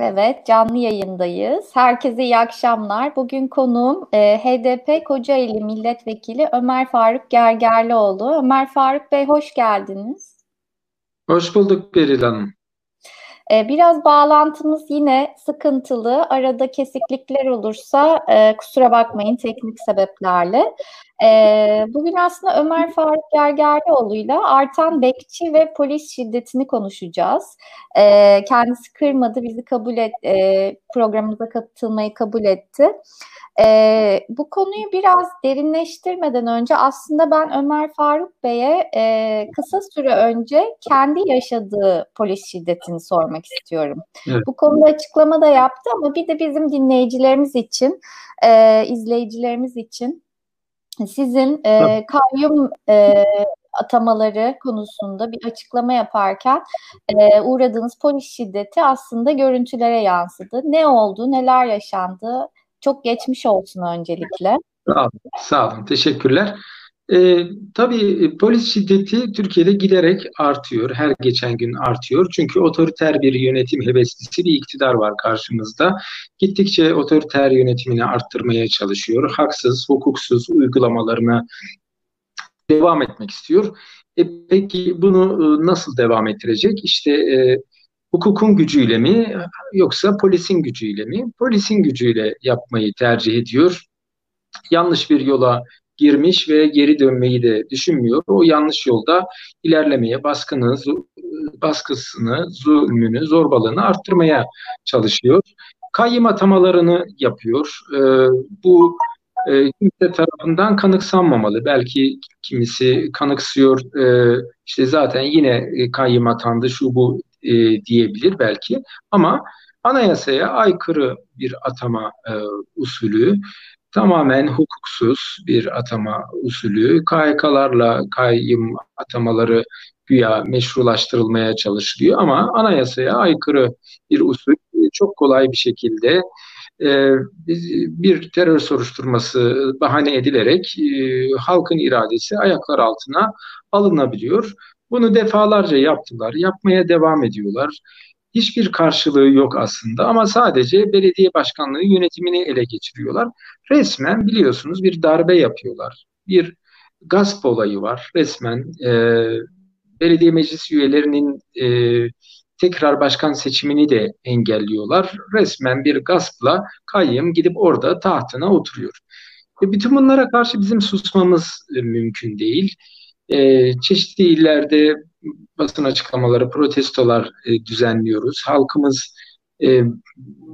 Evet, canlı yayındayız. Herkese iyi akşamlar. Bugün konuğum e, HDP Kocaeli Milletvekili Ömer Faruk Gergerlioğlu. Ömer Faruk Bey hoş geldiniz. Hoş bulduk Beril Hanım. E, biraz bağlantımız yine sıkıntılı. Arada kesiklikler olursa e, kusura bakmayın teknik sebeplerle. E, bugün aslında Ömer Faruk Gergerlioğlu'yla artan bekçi ve polis şiddetini konuşacağız. E, kendisi kırmadı, bizi kabul et, e, programımıza katılmayı kabul etti. E, bu konuyu biraz derinleştirmeden önce aslında ben Ömer Faruk Bey'e e, kısa süre önce kendi yaşadığı polis şiddetini sormak istiyorum. Evet. Bu konuda açıklama da yaptı ama bir de bizim dinleyicilerimiz için, e, izleyicilerimiz için sizin e, kayyum e, atamaları konusunda bir açıklama yaparken e, uğradığınız polis şiddeti aslında görüntülere yansıdı. Ne oldu, neler yaşandı? Çok geçmiş olsun öncelikle. Sağ olun, sağ olun. Teşekkürler. E, tabii polis şiddeti Türkiye'de giderek artıyor. Her geçen gün artıyor. Çünkü otoriter bir yönetim heveslisi bir iktidar var karşımızda. Gittikçe otoriter yönetimini arttırmaya çalışıyor. Haksız, hukuksuz uygulamalarını devam etmek istiyor. E, peki bunu e, nasıl devam ettirecek? İşte e, hukukun gücüyle mi yoksa polisin gücüyle mi? Polisin gücüyle yapmayı tercih ediyor. Yanlış bir yola girmiş ve geri dönmeyi de düşünmüyor. O yanlış yolda ilerlemeye, baskını, baskısını, zulmünü, zorbalığını arttırmaya çalışıyor. Kayyım atamalarını yapıyor. E, bu e, kimse tarafından kanıksanmamalı. Belki kimisi kanıksıyor, e, işte zaten yine kayyım atandı, şu bu e, diyebilir belki. Ama anayasaya aykırı bir atama e, usulü tamamen hukuksuz bir atama usulü. KHK'larla kayyım atamaları güya meşrulaştırılmaya çalışılıyor ama anayasaya aykırı bir usul çok kolay bir şekilde e, bir terör soruşturması bahane edilerek e, halkın iradesi ayaklar altına alınabiliyor. Bunu defalarca yaptılar, yapmaya devam ediyorlar hiçbir karşılığı yok aslında ama sadece belediye başkanlığı yönetimini ele geçiriyorlar. Resmen biliyorsunuz bir darbe yapıyorlar. Bir gasp olayı var. Resmen e, belediye meclis üyelerinin e, tekrar başkan seçimini de engelliyorlar. Resmen bir gaspla kayyım gidip orada tahtına oturuyor. Ve bütün bunlara karşı bizim susmamız e, mümkün değil. E, çeşitli illerde basın açıklamaları, protestolar e, düzenliyoruz. Halkımız e,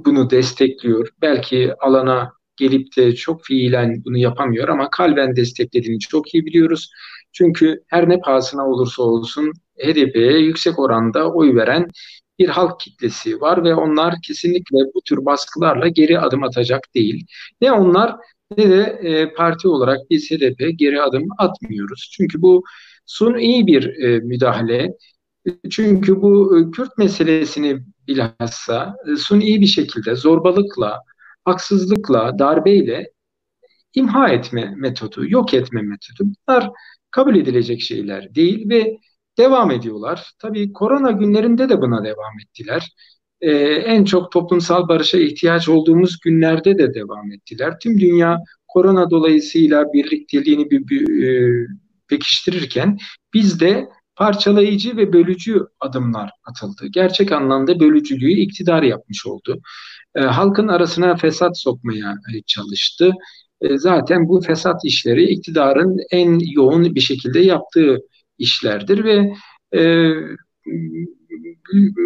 bunu destekliyor. Belki alana gelip de çok fiilen bunu yapamıyor ama kalben desteklediğini çok iyi biliyoruz. Çünkü her ne pahasına olursa olsun HDP'ye yüksek oranda oy veren bir halk kitlesi var ve onlar kesinlikle bu tür baskılarla geri adım atacak değil. Ne onlar ne de e, parti olarak biz HDP geri adım atmıyoruz. Çünkü bu suni bir e, müdahale. Çünkü bu e, Kürt meselesini bilhassa e, suni bir şekilde zorbalıkla, haksızlıkla, darbeyle imha etme metodu, yok etme metodu. Bunlar kabul edilecek şeyler değil ve devam ediyorlar. Tabii korona günlerinde de buna devam ettiler. Ee, en çok toplumsal barışa ihtiyaç olduğumuz günlerde de devam ettiler. Tüm dünya korona dolayısıyla birlikteliğini bir, bir, bir pekiştirirken bizde parçalayıcı ve bölücü adımlar atıldı. Gerçek anlamda bölücülüğü iktidar yapmış oldu. E, halkın arasına fesat sokmaya e, çalıştı. E, zaten bu fesat işleri iktidarın en yoğun bir şekilde yaptığı işlerdir ve e,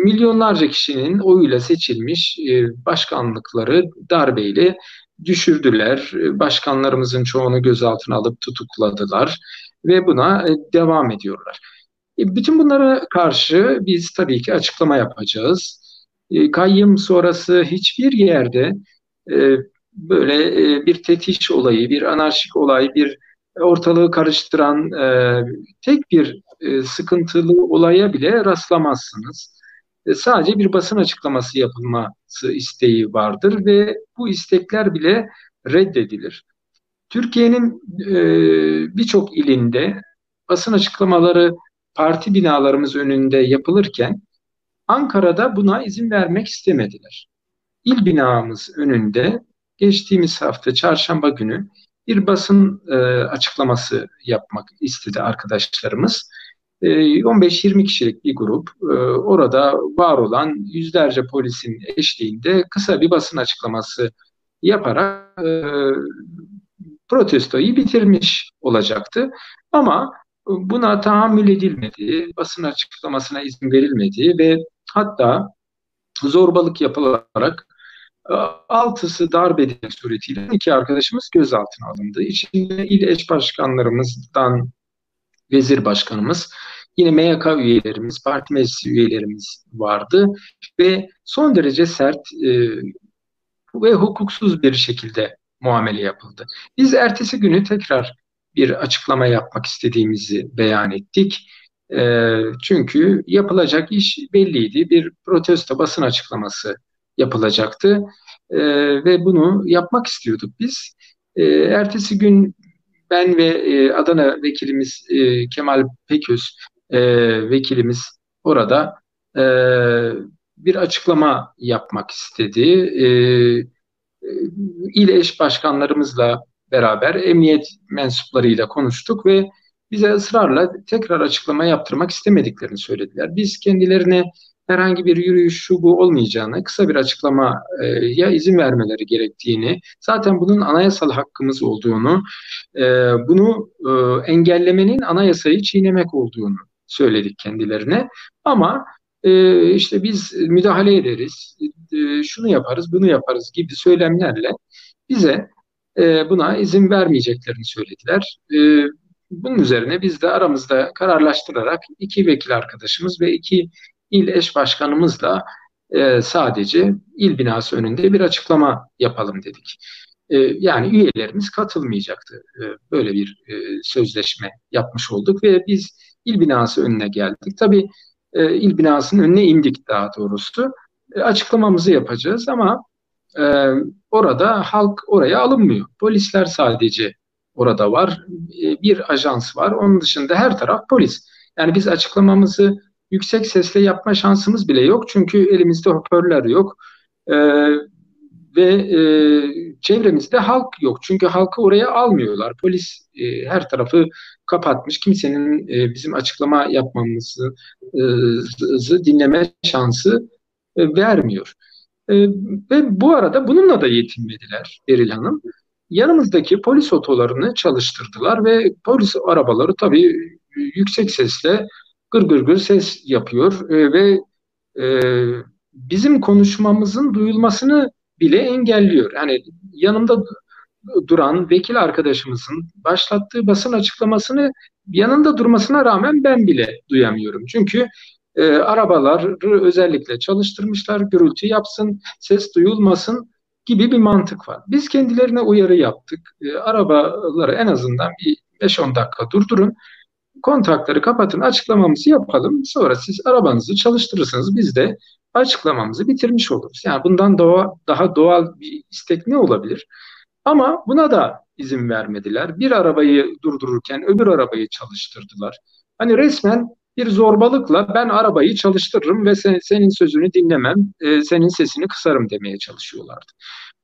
milyonlarca kişinin oyuyla seçilmiş e, başkanlıkları darbeyle düşürdüler. E, başkanlarımızın çoğunu gözaltına alıp tutukladılar ve buna e, devam ediyorlar. E, bütün bunlara karşı biz tabii ki açıklama yapacağız. E, kayyım sonrası hiçbir yerde böyle bir tetiş olayı, bir anarşik olay, bir ortalığı karıştıran tek bir sıkıntılı olaya bile rastlamazsınız. Sadece bir basın açıklaması yapılması isteği vardır ve bu istekler bile reddedilir. Türkiye'nin e, birçok ilinde basın açıklamaları parti binalarımız önünde yapılırken Ankara'da buna izin vermek istemediler. il binamız önünde geçtiğimiz hafta çarşamba günü bir basın e, açıklaması yapmak istedi arkadaşlarımız. E, 15-20 kişilik bir grup e, orada var olan yüzlerce polisin eşliğinde kısa bir basın açıklaması yaparak e, protestoyu bitirmiş olacaktı. Ama buna tahammül edilmedi, basın açıklamasına izin verilmedi ve hatta zorbalık yapılarak e, altısı darp edilmek suretiyle iki arkadaşımız gözaltına alındı. İçinde il eş başkanlarımızdan vezir başkanımız, yine MYK üyelerimiz, parti meclisi üyelerimiz vardı ve son derece sert e, ve hukuksuz bir şekilde muamele yapıldı. Biz ertesi günü tekrar bir açıklama yapmak istediğimizi beyan ettik. E, çünkü yapılacak iş belliydi. Bir protesto basın açıklaması yapılacaktı e, ve bunu yapmak istiyorduk biz. E, ertesi gün ben ve e, Adana vekilimiz e, Kemal Peköz e, vekilimiz orada e, bir açıklama yapmak istedi. E, il eş başkanlarımızla beraber emniyet mensuplarıyla konuştuk ve bize ısrarla tekrar açıklama yaptırmak istemediklerini söylediler. Biz kendilerine herhangi bir yürüyüş şu bu olmayacağını, kısa bir açıklama e, izin vermeleri gerektiğini, zaten bunun anayasal hakkımız olduğunu, e, bunu e, engellemenin anayasayı çiğnemek olduğunu söyledik kendilerine. Ama e, işte biz müdahale ederiz, e, şunu yaparız, bunu yaparız gibi söylemlerle bize e, buna izin vermeyeceklerini söylediler. E, bunun üzerine biz de aramızda kararlaştırarak iki vekil arkadaşımız ve iki il eş başkanımızla e, sadece il binası önünde bir açıklama yapalım dedik. E, yani üyelerimiz katılmayacaktı. E, böyle bir e, sözleşme yapmış olduk ve biz il binası önüne geldik. Tabii e, il binasının önüne indik daha doğrusu. E, açıklamamızı yapacağız ama e, orada halk oraya alınmıyor. Polisler sadece orada var. E, bir ajans var. Onun dışında her taraf polis. Yani biz açıklamamızı yüksek sesle yapma şansımız bile yok. Çünkü elimizde hoparlör yok. E, ve e, çevremizde halk yok. Çünkü halkı oraya almıyorlar. Polis e, her tarafı kapatmış. Kimsenin e, bizim açıklama yapmamızı e, dinleme şansı e, vermiyor. E, ve bu arada bununla da yetinmediler Beril Hanım. Yanımızdaki polis otolarını çalıştırdılar ve polis arabaları tabii yüksek sesle gır gır gır ses yapıyor e, ve e, bizim konuşmamızın duyulmasını bile engelliyor. Yani yanımda duran vekil arkadaşımızın başlattığı basın açıklamasını yanında durmasına rağmen ben bile duyamıyorum. Çünkü e, arabaları özellikle çalıştırmışlar, gürültü yapsın, ses duyulmasın gibi bir mantık var. Biz kendilerine uyarı yaptık. E, arabaları en azından bir 5-10 dakika durdurun. Kontakları kapatın, açıklamamızı yapalım. Sonra siz arabanızı çalıştırırsınız. Biz de açıklamamızı bitirmiş oluruz. Yani bundan doğa, daha doğal bir istek ne olabilir? Ama buna da izin vermediler. Bir arabayı durdururken öbür arabayı çalıştırdılar. Hani resmen bir zorbalıkla ben arabayı çalıştırırım ve sen, senin sözünü dinlemem, e, senin sesini kısarım demeye çalışıyorlardı.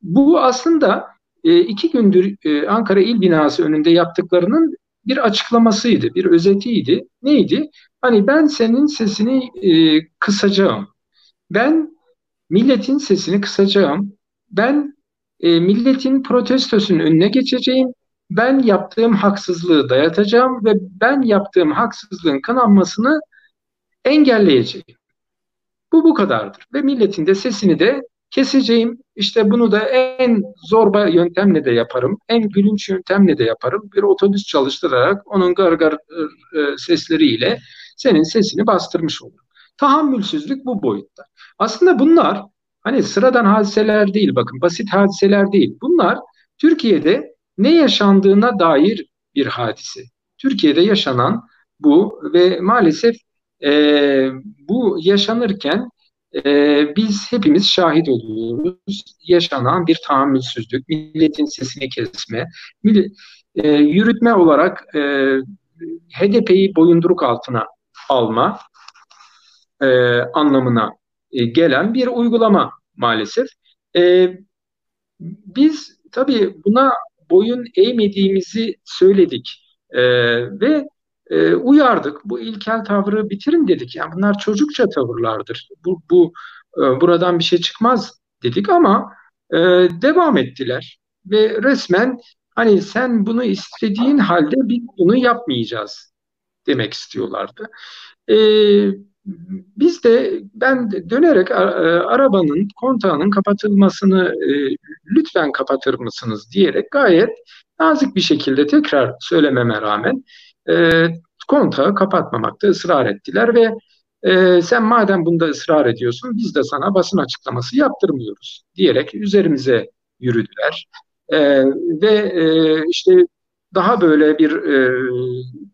Bu aslında e, iki gündür e, Ankara İl Binası önünde yaptıklarının bir açıklamasıydı, bir özetiydi. Neydi? Hani ben senin sesini e, kısacağım. Ben milletin sesini kısacağım. Ben e, milletin protestosunun önüne geçeceğim. Ben yaptığım haksızlığı dayatacağım ve ben yaptığım haksızlığın kınanmasını engelleyeceğim. Bu bu kadardır. Ve milletin de sesini de keseceğim. İşte bunu da en zorba yöntemle de yaparım. En gülünç yöntemle de yaparım. Bir otobüs çalıştırarak onun gargar e, sesleriyle senin sesini bastırmış olurum. Tahammülsüzlük bu boyutta. Aslında bunlar hani sıradan hadiseler değil bakın basit hadiseler değil. Bunlar Türkiye'de ne yaşandığına dair bir hadise. Türkiye'de yaşanan bu ve maalesef e, bu yaşanırken e, biz hepimiz şahit oluyoruz. Yaşanan bir tahammülsüzlük, milletin sesini kesme, millet, e, yürütme olarak e, HDP'yi boyunduruk altına alma e, anlamına e, gelen bir uygulama maalesef. E, biz tabii buna boyun eğmediğimizi söyledik e, ve e, uyardık. Bu ilkel tavrı bitirin dedik. Yani bunlar çocukça tavırlardır. Bu, bu e, buradan bir şey çıkmaz dedik ama e, devam ettiler ve resmen hani sen bunu istediğin halde biz bunu yapmayacağız demek istiyorlardı. E, biz de ben dönerek e, arabanın kontağının kapatılmasını e, lütfen kapatır mısınız diyerek gayet nazik bir şekilde tekrar söylememe rağmen e, kontağı kapatmamakta ısrar ettiler ve e, sen madem bunda ısrar ediyorsun biz de sana basın açıklaması yaptırmıyoruz diyerek üzerimize yürüdüler. E, ve e, işte daha böyle bir e,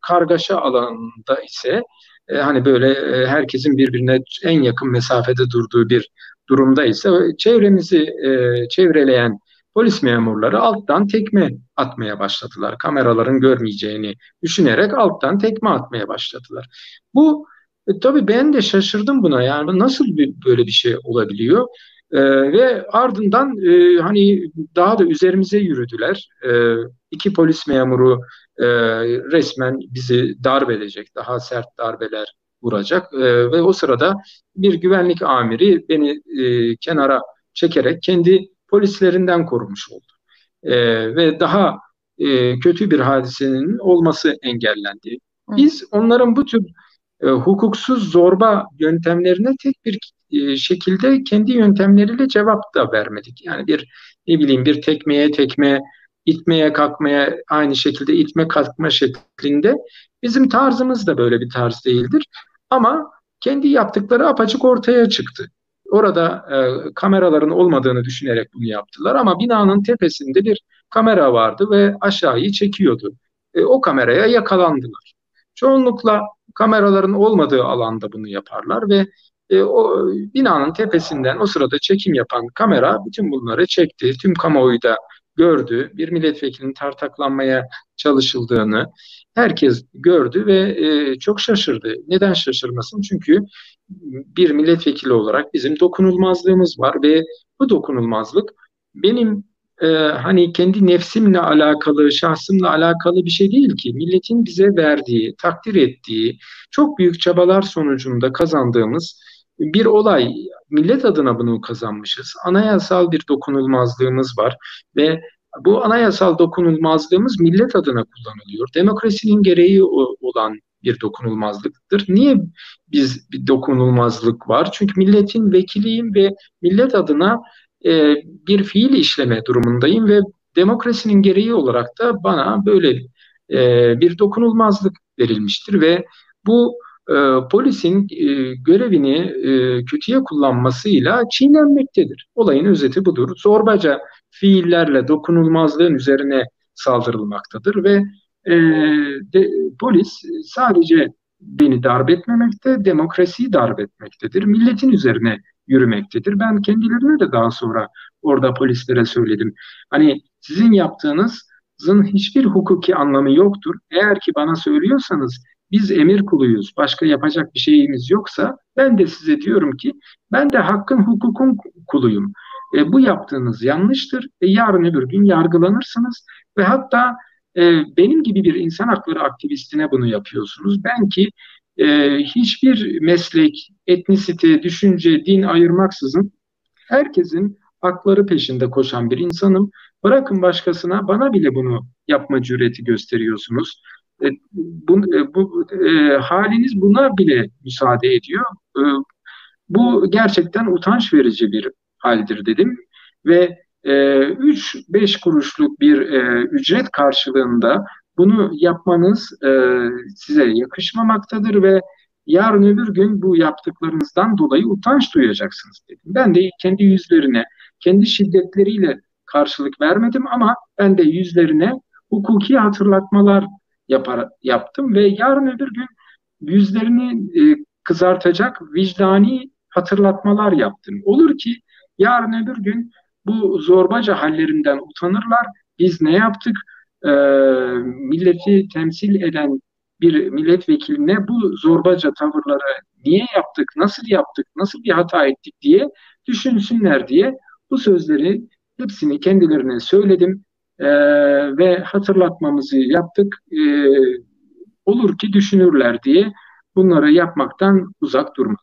kargaşa alanında ise e, hani böyle e, herkesin birbirine en yakın mesafede durduğu bir durumda ise çevremizi e, çevreleyen polis memurları alttan tekme atmaya başladılar. Kameraların görmeyeceğini düşünerek alttan tekme atmaya başladılar. Bu e, tabii ben de şaşırdım buna. Yani nasıl bir, böyle bir şey olabiliyor? E, ve ardından e, hani daha da üzerimize yürüdüler. E, iki polis memuru e, resmen bizi darp edecek, daha sert darbeler vuracak. E, ve o sırada bir güvenlik amiri beni e, kenara çekerek kendi polislerinden korumuş oldu. E, ve daha e, kötü bir hadisenin olması engellendi. Biz onların bu tür e, hukuksuz zorba yöntemlerine tek bir e, şekilde kendi yöntemleriyle cevap da vermedik. Yani bir ne bileyim bir tekmeye tekme, itmeye kalkmaya aynı şekilde itme kalkma şeklinde bizim tarzımız da böyle bir tarz değildir. Ama kendi yaptıkları apaçık ortaya çıktı. Orada e, kameraların olmadığını düşünerek bunu yaptılar ama binanın tepesinde bir kamera vardı ve aşağıyı çekiyordu. E, o kameraya yakalandılar. Çoğunlukla kameraların olmadığı alanda bunu yaparlar ve e, o binanın tepesinden o sırada çekim yapan kamera bütün bunları çekti. Tüm kamuoyu da gördü. Bir milletvekilinin tartaklanmaya çalışıldığını herkes gördü ve e, çok şaşırdı. Neden şaşırmasın? Çünkü bir milletvekili olarak bizim dokunulmazlığımız var ve bu dokunulmazlık benim e, hani kendi nefsimle alakalı, şahsımla alakalı bir şey değil ki. Milletin bize verdiği, takdir ettiği, çok büyük çabalar sonucunda kazandığımız bir olay. Millet adına bunu kazanmışız. Anayasal bir dokunulmazlığımız var ve bu anayasal dokunulmazlığımız millet adına kullanılıyor. Demokrasinin gereği olan bir dokunulmazlıktır. Niye biz bir dokunulmazlık var? Çünkü milletin vekiliyim ve millet adına e, bir fiil işleme durumundayım ve demokrasinin gereği olarak da bana böyle e, bir dokunulmazlık verilmiştir ve bu e, polisin e, görevini e, kötüye kullanmasıyla çiğnenmektedir. Olayın özeti budur. Zorbaca fiillerle dokunulmazlığın üzerine saldırılmaktadır ve de, polis sadece beni darp etmemekte, demokrasiyi darp etmektedir. Milletin üzerine yürümektedir. Ben kendilerine de daha sonra orada polislere söyledim. Hani sizin yaptığınızın hiçbir hukuki anlamı yoktur. Eğer ki bana söylüyorsanız biz emir kuluyuz, başka yapacak bir şeyimiz yoksa ben de size diyorum ki ben de hakkın hukukun kuluyum. E, bu yaptığınız yanlıştır. E, yarın öbür gün yargılanırsınız ve hatta e, benim gibi bir insan hakları aktivistine bunu yapıyorsunuz. Ben ki e, hiçbir meslek, etnisite, düşünce, din ayırmaksızın herkesin hakları peşinde koşan bir insanım. Bırakın başkasına, bana bile bunu yapma cüreti gösteriyorsunuz. E, bu, e, bu e, haliniz buna bile müsaade ediyor. E, bu gerçekten utanç verici bir haldir dedim ve 3-5 e, kuruşluk bir e, ücret karşılığında bunu yapmanız e, size yakışmamaktadır ve yarın öbür gün bu yaptıklarınızdan dolayı utanç duyacaksınız dedim. Ben de kendi yüzlerine, kendi şiddetleriyle karşılık vermedim ama ben de yüzlerine hukuki hatırlatmalar yapar, yaptım ve yarın öbür gün yüzlerini e, kızartacak vicdani hatırlatmalar yaptım. Olur ki yarın öbür gün bu zorbaca hallerinden utanırlar. Biz ne yaptık? e, milleti temsil eden bir milletvekiline bu zorbaca tavırları niye yaptık, nasıl yaptık, nasıl bir hata ettik diye düşünsünler diye Bu sözleri hepsini kendilerine söyledim e, ve hatırlatmamızı yaptık. E, olur ki düşünürler diye bunları yapmaktan uzak durma.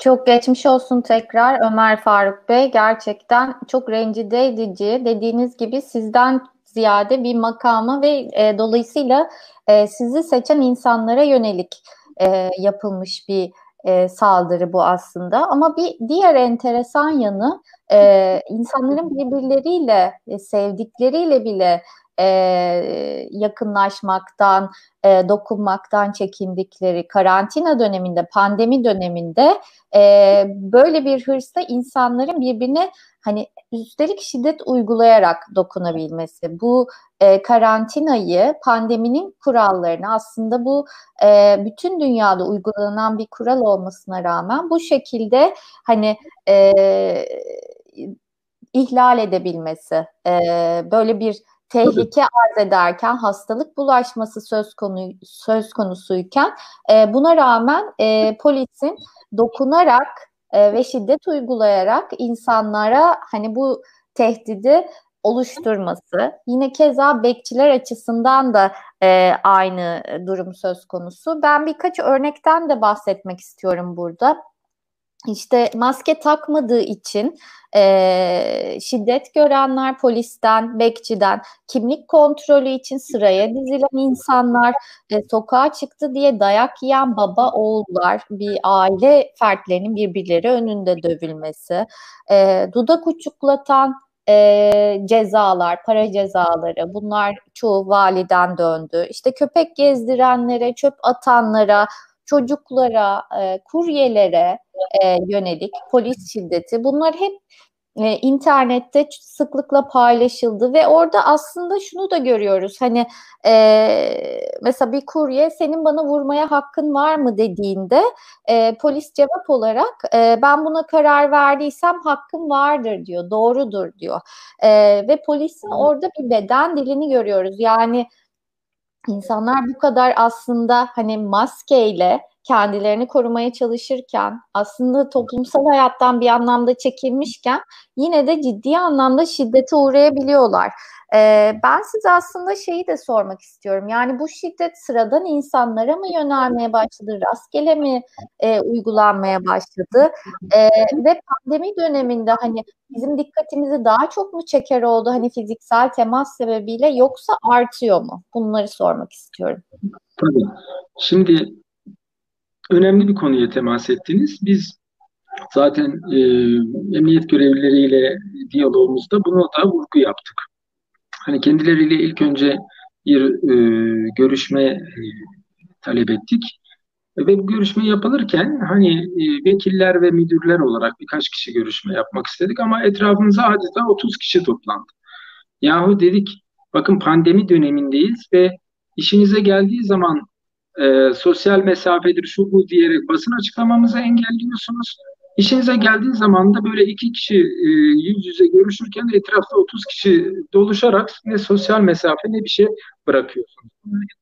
Çok geçmiş olsun tekrar Ömer Faruk Bey. Gerçekten çok rencide edici. Dediğiniz gibi sizden ziyade bir makama ve e, dolayısıyla e, sizi seçen insanlara yönelik e, yapılmış bir e, saldırı bu aslında. Ama bir diğer enteresan yanı e, insanların birbirleriyle, e, sevdikleriyle bile e, yakınlaşmaktan, e, dokunmaktan çekindikleri karantina döneminde, pandemi döneminde e, böyle bir hırsla insanların birbirine hani üstelik şiddet uygulayarak dokunabilmesi. Bu e, karantinayı, pandeminin kurallarını aslında bu e, bütün dünyada uygulanan bir kural olmasına rağmen bu şekilde hani e, ihlal edebilmesi, e, böyle bir tehlike arz ederken, hastalık bulaşması söz konu söz konusuyken e, buna rağmen e, polisin dokunarak e, ve şiddet uygulayarak insanlara hani bu tehdidi oluşturması. Yine keza bekçiler açısından da e, aynı durum söz konusu. Ben birkaç örnekten de bahsetmek istiyorum burada işte maske takmadığı için e, şiddet görenler polisten, bekçiden, kimlik kontrolü için sıraya dizilen insanlar, e, sokağa çıktı diye dayak yiyen baba oğullar, bir aile fertlerinin birbirleri önünde dövülmesi, e, dudak uçuklatan e, cezalar, para cezaları bunlar çoğu validen döndü. İşte köpek gezdirenlere, çöp atanlara, çocuklara, e, kuryelere e, yönelik polis şiddeti. Bunlar hep e, internette sıklıkla paylaşıldı ve orada aslında şunu da görüyoruz. Hani e, mesela bir kurye senin bana vurmaya hakkın var mı? dediğinde e, polis cevap olarak e, ben buna karar verdiysem hakkım vardır diyor doğrudur diyor. E, ve polisin orada bir beden dilini görüyoruz. Yani insanlar bu kadar aslında hani maskeyle kendilerini korumaya çalışırken aslında toplumsal hayattan bir anlamda çekilmişken yine de ciddi anlamda şiddete uğrayabiliyorlar. Ee, ben size aslında şeyi de sormak istiyorum. Yani bu şiddet sıradan insanlara mı yönelmeye başladı? Rastgele mi e, uygulanmaya başladı? E, ve pandemi döneminde hani bizim dikkatimizi daha çok mu çeker oldu? Hani fiziksel temas sebebiyle yoksa artıyor mu? Bunları sormak istiyorum. Tabii. Şimdi önemli bir konuya temas ettiniz. Biz zaten e, emniyet görevlileriyle diyalogumuzda buna da vurgu yaptık. Hani kendileriyle ilk önce bir e, görüşme e, talep ettik. Ve bu görüşme yapılırken hani e, vekiller ve müdürler olarak birkaç kişi görüşme yapmak istedik ama etrafımıza adeta 30 kişi toplandı. Yahu dedik bakın pandemi dönemindeyiz ve işinize geldiği zaman e, sosyal mesafedir şu bu diyerek basın açıklamamızı engelliyorsunuz. İşinize geldiği zaman da böyle iki kişi e, yüz yüze görüşürken etrafta 30 kişi doluşarak ne sosyal mesafe ne bir şey bırakıyorsunuz.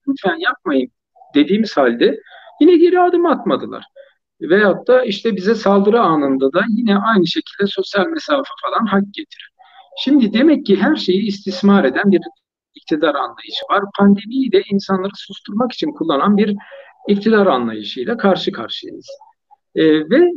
Lütfen yapmayın dediğimiz halde yine geri adım atmadılar. Veyahut da işte bize saldırı anında da yine aynı şekilde sosyal mesafe falan hak getirir. Şimdi demek ki her şeyi istismar eden bir iktidar anlayışı var. Pandemiyi de insanları susturmak için kullanan bir iktidar anlayışıyla karşı karşıyayız. E, ve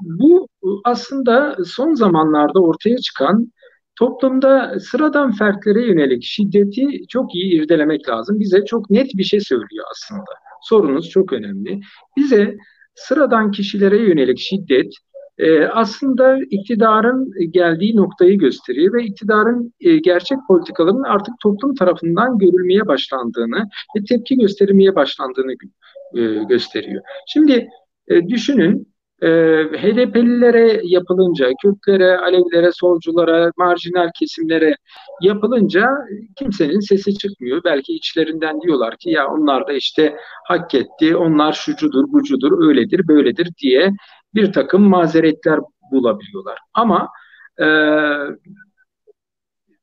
bu aslında son zamanlarda ortaya çıkan toplumda sıradan fertlere yönelik şiddeti çok iyi irdelemek lazım. Bize çok net bir şey söylüyor aslında. Sorunuz çok önemli. Bize sıradan kişilere yönelik şiddet e, aslında iktidarın geldiği noktayı gösteriyor ve iktidarın e, gerçek politikalarının artık toplum tarafından görülmeye başlandığını ve tepki gösterilmeye başlandığını e, gösteriyor. Şimdi e, düşünün e, HDP'lilere yapılınca, Kürtlere, Alevilere, solculara, marjinal kesimlere yapılınca kimsenin sesi çıkmıyor. Belki içlerinden diyorlar ki ya onlar da işte hak etti, onlar şucudur, bucudur, öyledir, böyledir diye bir takım mazeretler bulabiliyorlar. Ama e,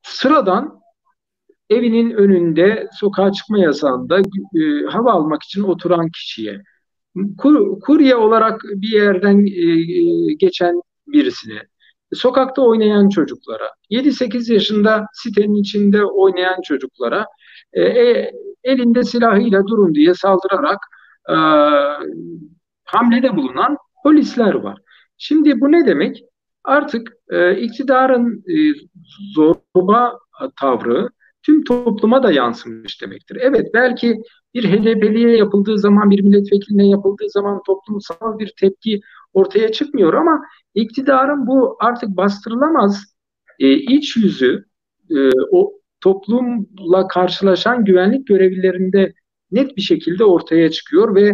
sıradan evinin önünde sokağa çıkma yasağında e, hava almak için oturan kişiye, kur, kurye olarak bir yerden e, geçen birisine, sokakta oynayan çocuklara, 7-8 yaşında sitenin içinde oynayan çocuklara e, e, elinde silahıyla durun diye saldırarak e, hamlede bulunan polisler var. Şimdi bu ne demek? Artık e, iktidarın e, zorba tavrı tüm topluma da yansımış demektir. Evet belki bir HDP'liye yapıldığı zaman, bir milletvekiline yapıldığı zaman toplumsal bir tepki ortaya çıkmıyor ama iktidarın bu artık bastırılamaz e, iç yüzü e, o toplumla karşılaşan güvenlik görevlilerinde net bir şekilde ortaya çıkıyor ve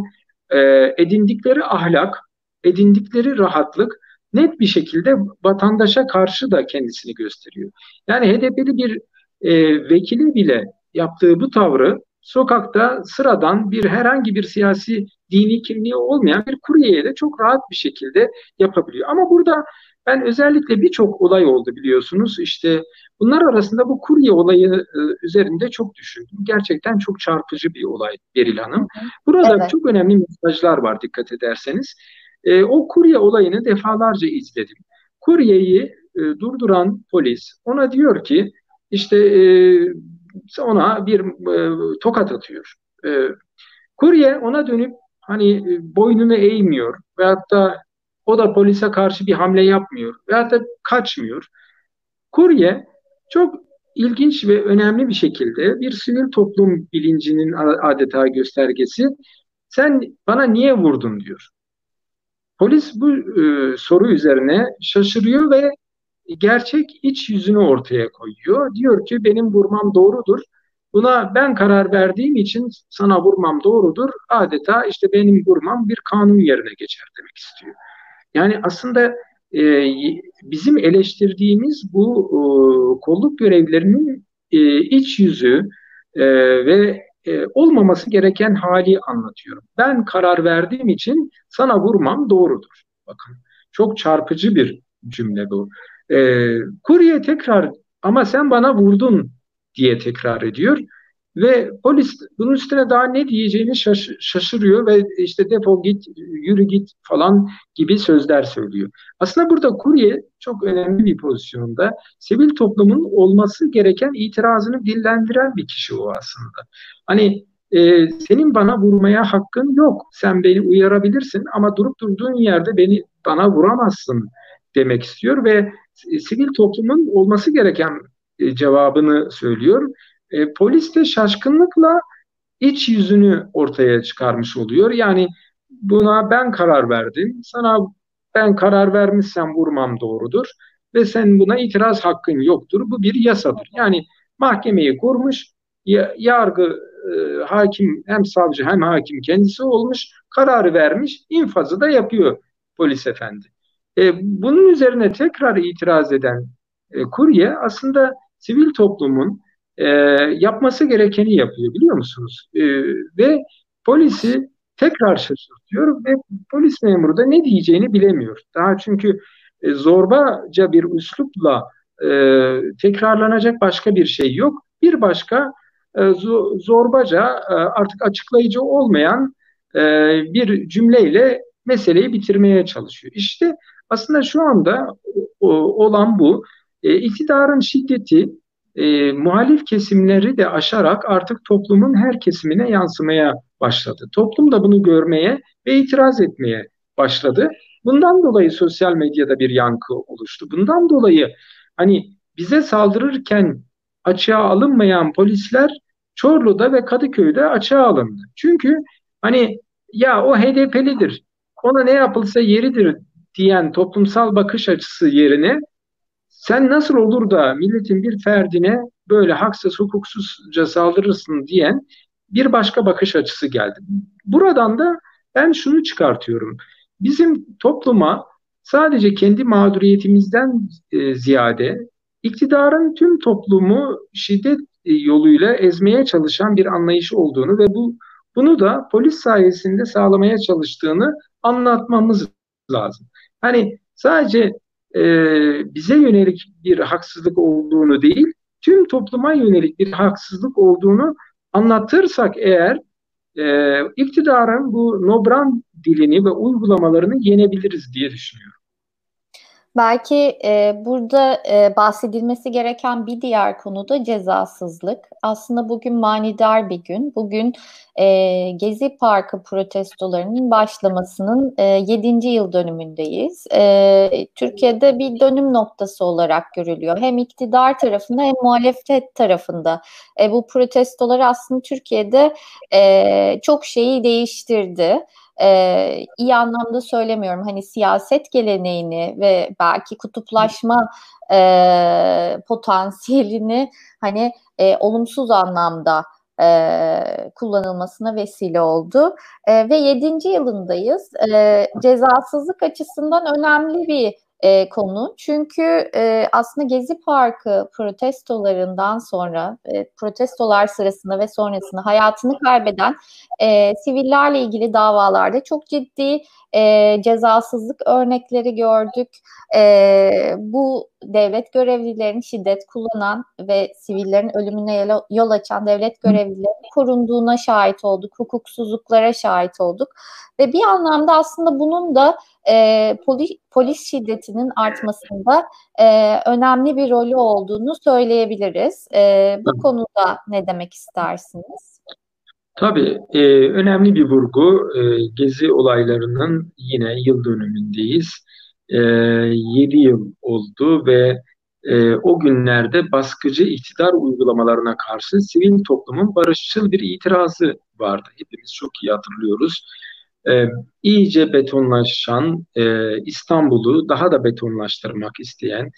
e, edindikleri ahlak, edindikleri rahatlık net bir şekilde vatandaşa karşı da kendisini gösteriyor. Yani HDP'li bir e, vekili bile yaptığı bu tavrı sokakta sıradan bir herhangi bir siyasi dini kimliği olmayan bir kuryeye de çok rahat bir şekilde yapabiliyor. Ama burada ben özellikle birçok olay oldu biliyorsunuz. İşte bunlar arasında bu kurye olayı e, üzerinde çok düşündüm. Gerçekten çok çarpıcı bir olay Beril Hanım. Burada evet. çok önemli mesajlar var dikkat ederseniz. E, o kurye olayını defalarca izledim. Kuryeyi e, durduran polis ona diyor ki işte e, ona bir e, tokat atıyor. E, kurye ona dönüp hani e, boynunu eğmiyor veyahut da o da polise karşı bir hamle yapmıyor veyahut da kaçmıyor. Kurye çok ilginç ve önemli bir şekilde bir sivil toplum bilincinin adeta göstergesi. Sen bana niye vurdun diyor. Polis bu e, soru üzerine şaşırıyor ve gerçek iç yüzünü ortaya koyuyor. Diyor ki benim vurmam doğrudur. Buna ben karar verdiğim için sana vurmam doğrudur. Adeta işte benim vurmam bir kanun yerine geçer demek istiyor. Yani aslında e, bizim eleştirdiğimiz bu e, kolluk görevlerinin e, iç yüzü e, ve e, olmaması gereken hali anlatıyorum. Ben karar verdiğim için sana vurmam doğrudur. Bakın çok çarpıcı bir cümle bu. E, kurye tekrar ama sen bana vurdun diye tekrar ediyor. Ve polis bunun üstüne daha ne diyeceğini şaş- şaşırıyor ve işte defol git, yürü git falan gibi sözler söylüyor. Aslında burada kurye çok önemli bir pozisyonda. Sivil toplumun olması gereken itirazını dillendiren bir kişi o aslında. Hani e, senin bana vurmaya hakkın yok. Sen beni uyarabilirsin ama durup durduğun yerde beni bana vuramazsın demek istiyor ve sivil toplumun olması gereken e, cevabını söylüyor. E, polis de şaşkınlıkla iç yüzünü ortaya çıkarmış oluyor. Yani buna ben karar verdim. Sana ben karar vermişsem vurmam doğrudur ve sen buna itiraz hakkın yoktur. Bu bir yasadır. Yani mahkemeyi kurmuş, yargı e, hakim hem savcı hem hakim kendisi olmuş, kararı vermiş, infazı da yapıyor polis efendi. E, bunun üzerine tekrar itiraz eden e, kurye aslında sivil toplumun e, yapması gerekeni yapıyor biliyor musunuz? E, ve polisi tekrar şaşırtıyor ve polis memuru da ne diyeceğini bilemiyor. Daha çünkü e, zorbaca bir üslupla e, tekrarlanacak başka bir şey yok. Bir başka e, zorbaca e, artık açıklayıcı olmayan e, bir cümleyle meseleyi bitirmeye çalışıyor. İşte aslında şu anda o, olan bu. E, iktidarın şiddeti e, muhalif kesimleri de aşarak artık toplumun her kesimine yansımaya başladı. Toplum da bunu görmeye ve itiraz etmeye başladı. Bundan dolayı sosyal medyada bir yankı oluştu. Bundan dolayı hani bize saldırırken açığa alınmayan polisler Çorlu'da ve Kadıköy'de açığa alındı. Çünkü hani ya o HDP'lidir, ona ne yapılsa yeridir diyen toplumsal bakış açısı yerine sen nasıl olur da milletin bir ferdine böyle haksız hukuksuzca saldırırsın diyen bir başka bakış açısı geldi. Buradan da ben şunu çıkartıyorum. Bizim topluma sadece kendi mağduriyetimizden e, ziyade iktidarın tüm toplumu şiddet e, yoluyla ezmeye çalışan bir anlayışı olduğunu ve bu bunu da polis sayesinde sağlamaya çalıştığını anlatmamız lazım. Hani sadece e, bize yönelik bir haksızlık olduğunu değil, tüm topluma yönelik bir haksızlık olduğunu anlatırsak eğer e, iktidarın bu nobran dilini ve uygulamalarını yenebiliriz diye düşünüyorum. Belki e, burada e, bahsedilmesi gereken bir diğer konu da cezasızlık. Aslında bugün manidar bir gün. Bugün e, Gezi Parkı protestolarının başlamasının e, 7. yıl dönümündeyiz. E, Türkiye'de bir dönüm noktası olarak görülüyor. Hem iktidar tarafında hem muhalefet tarafında. E, bu protestolar aslında Türkiye'de e, çok şeyi değiştirdi e, iyi anlamda söylemiyorum hani siyaset geleneğini ve belki kutuplaşma e, potansiyelini hani e, olumsuz anlamda e, kullanılmasına vesile oldu. E, ve yedinci yılındayız. E, cezasızlık açısından önemli bir e, konu. Çünkü e, aslında Gezi Parkı protestolarından sonra, e, protestolar sırasında ve sonrasında hayatını kaybeden e, sivillerle ilgili davalarda çok ciddi e, cezasızlık örnekleri gördük. E, bu devlet görevlilerinin şiddet kullanan ve sivillerin ölümüne yol açan devlet görevlilerinin korunduğuna şahit olduk, hukuksuzluklara şahit olduk ve bir anlamda aslında bunun da e, polis, polis şiddetinin artmasında e, önemli bir rolü olduğunu söyleyebiliriz. E, bu konuda ne demek istersiniz? Tabii e, önemli bir vurgu. E, gezi olaylarının yine yıl dönümündeyiz. E, 7 yıl oldu ve e, o günlerde baskıcı iktidar uygulamalarına karşı sivil toplumun barışçıl bir itirazı vardı. Hepimiz çok iyi hatırlıyoruz e, iyice betonlaşan e, İstanbul'u daha da betonlaştırmak isteyen,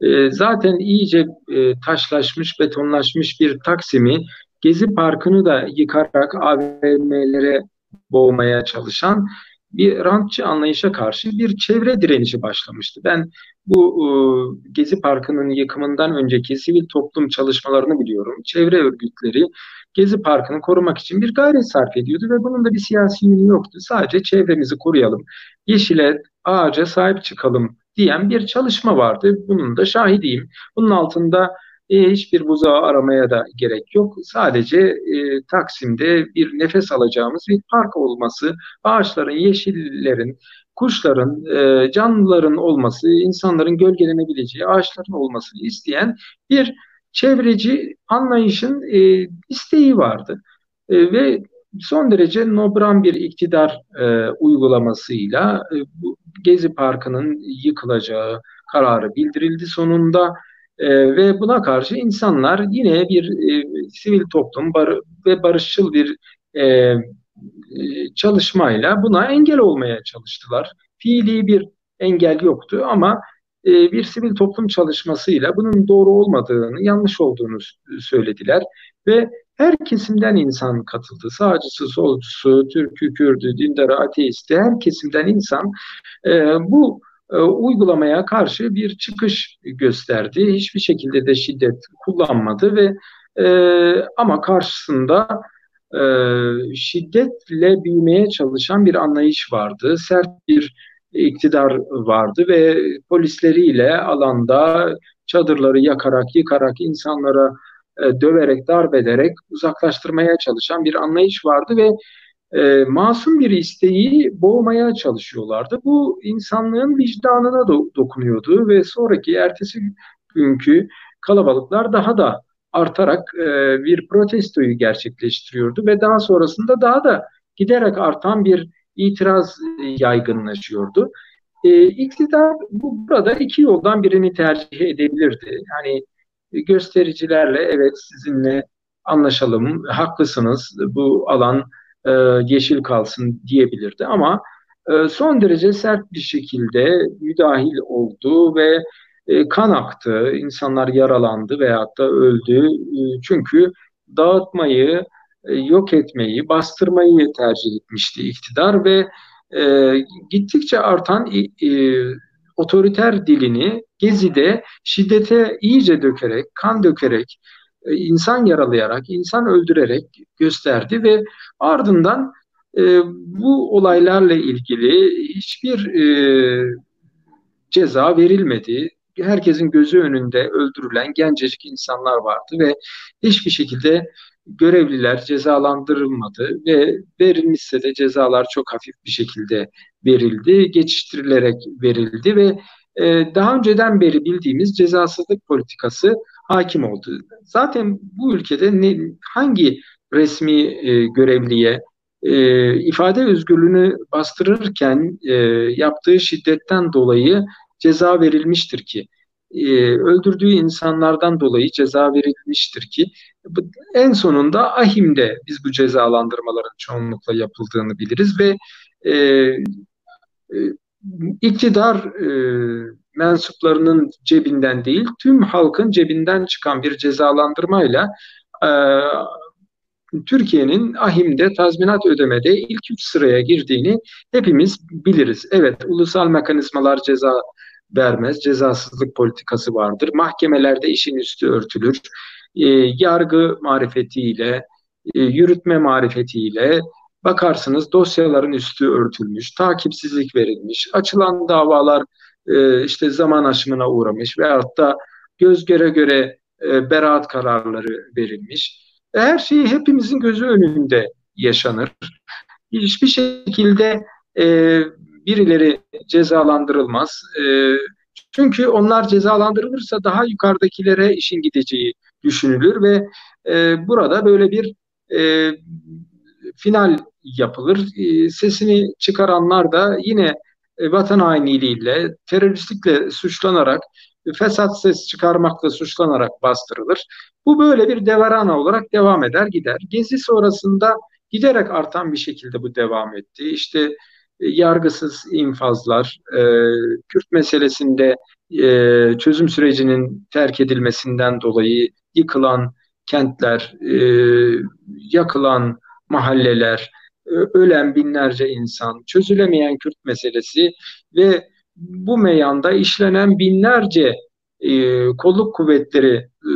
e, zaten iyice e, taşlaşmış, betonlaşmış bir Taksim'i Gezi Parkı'nı da yıkarak AVM'lere boğmaya çalışan bir rantçı anlayışa karşı bir çevre direnişi başlamıştı. Ben bu e, Gezi Parkı'nın yıkımından önceki sivil toplum çalışmalarını biliyorum. Çevre örgütleri Gezi Parkı'nı korumak için bir gayret sarf ediyordu ve bunun da bir siyasi yönü yoktu. Sadece çevremizi koruyalım, yeşile, ağaca sahip çıkalım diyen bir çalışma vardı. Bunun da şahidiyim. Bunun altında e, hiçbir buzağı aramaya da gerek yok. Sadece e, Taksim'de bir nefes alacağımız bir park olması, ağaçların, yeşillerin, kuşların, e, canlıların olması, insanların gölgelenebileceği ağaçların olmasını isteyen bir çevreci anlayışın e, isteği vardı. E, ve son derece nobran bir iktidar e, uygulamasıyla e, bu Gezi Parkı'nın yıkılacağı kararı bildirildi sonunda. E, ve buna karşı insanlar yine bir e, sivil toplum bar ve barışçıl bir e, e, çalışmayla buna engel olmaya çalıştılar. Fiili bir engel yoktu ama e, bir sivil toplum çalışmasıyla bunun doğru olmadığını, yanlış olduğunu söylediler ve her kesimden insan katıldı. Sağcısı, solcusu, Türk'ü, Kürdü, dindarı, ateisti her kesimden insan e, bu e, uygulamaya karşı bir çıkış gösterdi. Hiçbir şekilde de şiddet kullanmadı ve e, ama karşısında e, şiddetle büyümeye çalışan bir anlayış vardı. Sert bir iktidar vardı ve polisleriyle alanda çadırları yakarak, yıkarak, insanlara e, döverek, darp ederek uzaklaştırmaya çalışan bir anlayış vardı ve e, masum bir isteği boğmaya çalışıyorlardı. Bu insanlığın vicdanına do- dokunuyordu ve sonraki ertesi günkü kalabalıklar daha da artarak e, bir protestoyu gerçekleştiriyordu ve daha sonrasında daha da giderek artan bir itiraz yaygınlaşıyordu. E, iktidar bu, burada iki yoldan birini tercih edebilirdi. Yani göstericilerle evet sizinle anlaşalım, haklısınız, bu alan e, yeşil kalsın diyebilirdi ama e, son derece sert bir şekilde müdahil oldu ve e, kan aktı, insanlar yaralandı veyahut da öldü. E, çünkü dağıtmayı, e, yok etmeyi, bastırmayı tercih etmişti iktidar ve e, gittikçe artan e, otoriter dilini Gezi'de şiddete iyice dökerek, kan dökerek, insan yaralayarak, insan öldürerek gösterdi ve ardından e, bu olaylarla ilgili hiçbir e, ceza verilmedi. Herkesin gözü önünde öldürülen gencecik insanlar vardı ve hiçbir şekilde görevliler cezalandırılmadı ve verilmişse de cezalar çok hafif bir şekilde verildi, geçiştirilerek verildi ve e, daha önceden beri bildiğimiz cezasızlık politikası hakim oldu. Zaten bu ülkede ne, hangi resmi e, görevliye e, ifade özgürlüğünü bastırırken e, yaptığı şiddetten dolayı ceza verilmiştir ki e, öldürdüğü insanlardan dolayı ceza verilmiştir ki en sonunda ahimde biz bu cezalandırmaların çoğunlukla yapıldığını biliriz ve e, e, iktidar e, mensuplarının cebinden değil tüm halkın cebinden çıkan bir cezalandırmayla e, Türkiye'nin ahimde tazminat ödemede ilk üç sıraya girdiğini hepimiz biliriz. Evet ulusal mekanizmalar ceza vermez. Cezasızlık politikası vardır. Mahkemelerde işin üstü örtülür. E, yargı marifetiyle, e, yürütme marifetiyle bakarsınız dosyaların üstü örtülmüş, takipsizlik verilmiş, açılan davalar e, işte zaman aşımına uğramış veyahut da göz göre göre e, beraat kararları verilmiş. Her şey hepimizin gözü önünde yaşanır. Hiçbir şekilde e, birileri cezalandırılmaz. E, çünkü onlar cezalandırılırsa daha yukarıdakilere işin gideceği düşünülür ve e, burada böyle bir e, final yapılır. E, sesini çıkaranlar da yine e, vatan hainliğiyle, teröristlikle suçlanarak, fesat ses çıkarmakla suçlanarak bastırılır. Bu böyle bir devarana olarak devam eder gider. Gezi sonrasında giderek artan bir şekilde bu devam etti. İşte e, yargısız infazlar, e, Kürt meselesinde e, çözüm sürecinin terk edilmesinden dolayı yıkılan kentler, e, yakılan mahalleler, ölen binlerce insan, çözülemeyen Kürt meselesi ve bu meyanda işlenen binlerce e, kolluk kuvvetleri e,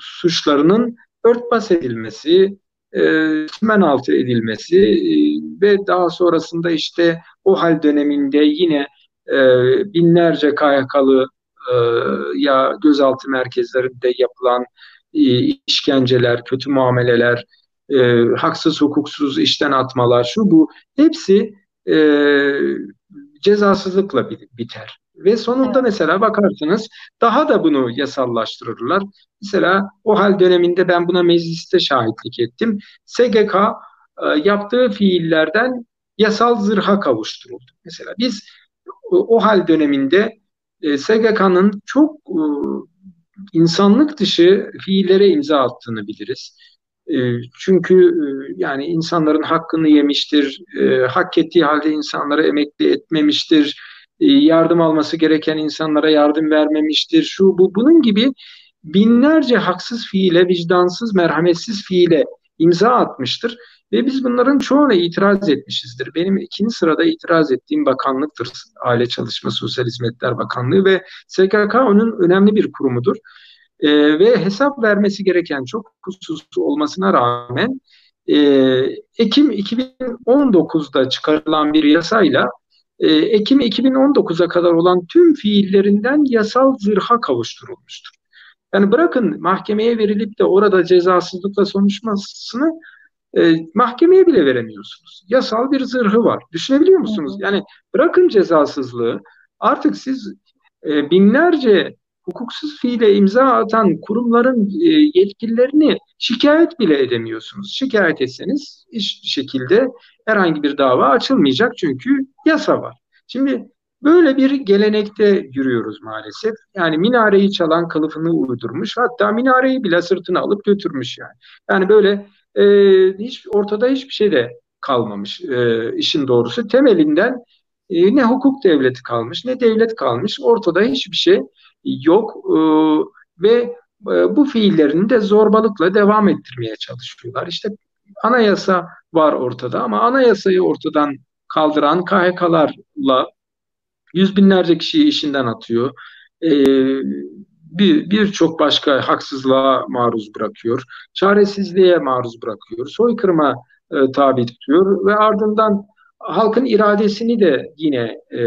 suçlarının örtbas edilmesi, e, men altı edilmesi e, ve daha sonrasında işte o hal döneminde yine e, binlerce KYK'lı e, ya gözaltı merkezlerinde yapılan e, işkenceler, kötü muameleler, e, haksız hukuksuz işten atmalar şu bu hepsi e, cezasızlıkla biter. Ve sonunda mesela bakarsınız daha da bunu yasallaştırırlar. Mesela o hal döneminde ben buna mecliste şahitlik ettim. SGK e, yaptığı fiillerden yasal zırha kavuşturuldu. Mesela biz o, o hal döneminde e, SGK'nın çok e, insanlık dışı fiillere imza attığını biliriz. Ee, çünkü e, yani insanların hakkını yemiştir, e, hak ettiği halde insanlara emekli etmemiştir, e, yardım alması gereken insanlara yardım vermemiştir, şu bu bunun gibi binlerce haksız fiile, vicdansız, merhametsiz fiile imza atmıştır. Ve biz bunların çoğuna itiraz etmişizdir. Benim ikinci sırada itiraz ettiğim bakanlıktır. Aile Çalışma Sosyal Hizmetler Bakanlığı ve SGK onun önemli bir kurumudur e, ve hesap vermesi gereken çok hususu olmasına rağmen e, Ekim 2019'da çıkarılan bir yasayla e, Ekim 2019'a kadar olan tüm fiillerinden yasal zırha kavuşturulmuştur. Yani bırakın mahkemeye verilip de orada cezasızlıkla sonuçmasını e, mahkemeye bile veremiyorsunuz. Yasal bir zırhı var. Düşünebiliyor musunuz? Yani bırakın cezasızlığı artık siz e, binlerce hukuksuz fiile imza atan kurumların e, yetkililerini şikayet bile edemiyorsunuz. Şikayet etseniz hiç şekilde herhangi bir dava açılmayacak çünkü yasa var. Şimdi böyle bir gelenekte yürüyoruz maalesef. Yani minareyi çalan kılıfını uydurmuş hatta minareyi bile sırtına alıp götürmüş yani. Yani böyle e, hiç ortada hiçbir şey de kalmamış e, işin doğrusu. Temelinden e, ne hukuk devleti kalmış ne devlet kalmış. Ortada hiçbir şey yok e, ve e, bu fiillerini de zorbalıkla devam ettirmeye çalışıyorlar. İşte anayasa var ortada ama anayasayı ortadan kaldıran KHK'larla yüz binlerce kişiyi işinden atıyor. E, bir birçok başka haksızlığa maruz bırakıyor. Çaresizliğe maruz bırakıyor. Soykırıma e, tabi tutuyor ve ardından halkın iradesini de yine e,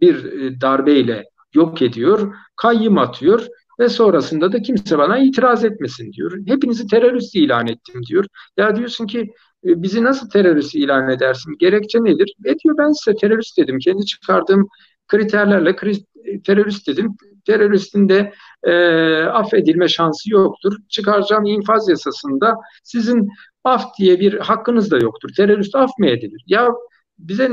bir darbeyle yok ediyor, kayyım atıyor ve sonrasında da kimse bana itiraz etmesin diyor. Hepinizi terörist ilan ettim diyor. Ya diyorsun ki e, bizi nasıl terörist ilan edersin? Gerekçe nedir? E diyor ben size terörist dedim. Kendi çıkardığım kriterlerle terörist dedim. Teröristin de e, affedilme şansı yoktur. Çıkaracağım infaz yasasında sizin af diye bir hakkınız da yoktur. Terörist af mı edilir? Ya bize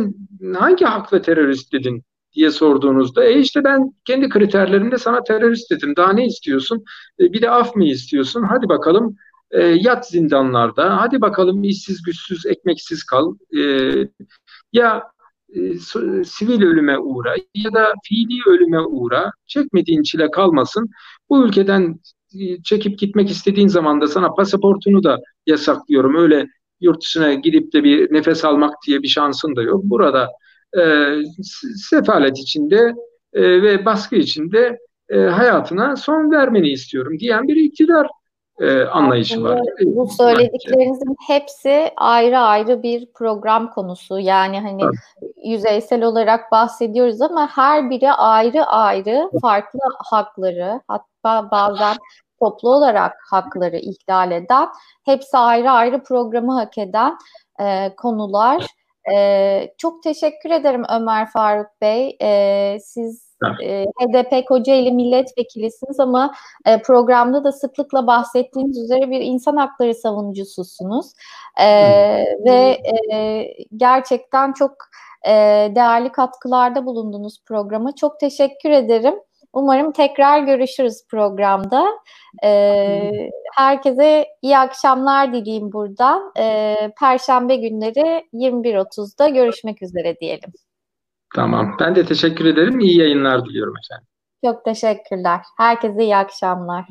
hangi hakla terörist dedin diye sorduğunuzda e işte ben kendi kriterlerimde sana terörist dedim. Daha ne istiyorsun? E, bir de af mı istiyorsun? Hadi bakalım e, yat zindanlarda. Hadi bakalım işsiz güçsüz ekmeksiz kal. E, ya e, sivil ölüme uğra ya da fiili ölüme uğra. Çekmediğin çile kalmasın. Bu ülkeden e, çekip gitmek istediğin zaman da sana pasaportunu da yasaklıyorum. Öyle yurt dışına gidip de bir nefes almak diye bir şansın da yok. Burada e, sefalet içinde e, ve baskı içinde e, hayatına son vermeni istiyorum diyen bir iktidar e, anlayışı var. Bu söylediklerinizin hepsi ayrı ayrı bir program konusu. Yani hani evet. yüzeysel olarak bahsediyoruz ama her biri ayrı ayrı farklı hakları hatta bazen toplu olarak hakları ihlal eden, hepsi ayrı ayrı programı hak eden e, konular. E, çok teşekkür ederim Ömer Faruk Bey. E, siz e, HDP Kocaeli milletvekilisiniz ama e, programda da sıklıkla bahsettiğiniz üzere bir insan hakları savunucususunuz. E, ve e, gerçekten çok e, değerli katkılarda bulundunuz programa. Çok teşekkür ederim. Umarım tekrar görüşürüz programda. Ee, herkese iyi akşamlar dileyim buradan. Ee, Perşembe günleri 21.30'da görüşmek üzere diyelim. Tamam. Ben de teşekkür ederim. İyi yayınlar diliyorum efendim. Çok teşekkürler. Herkese iyi akşamlar.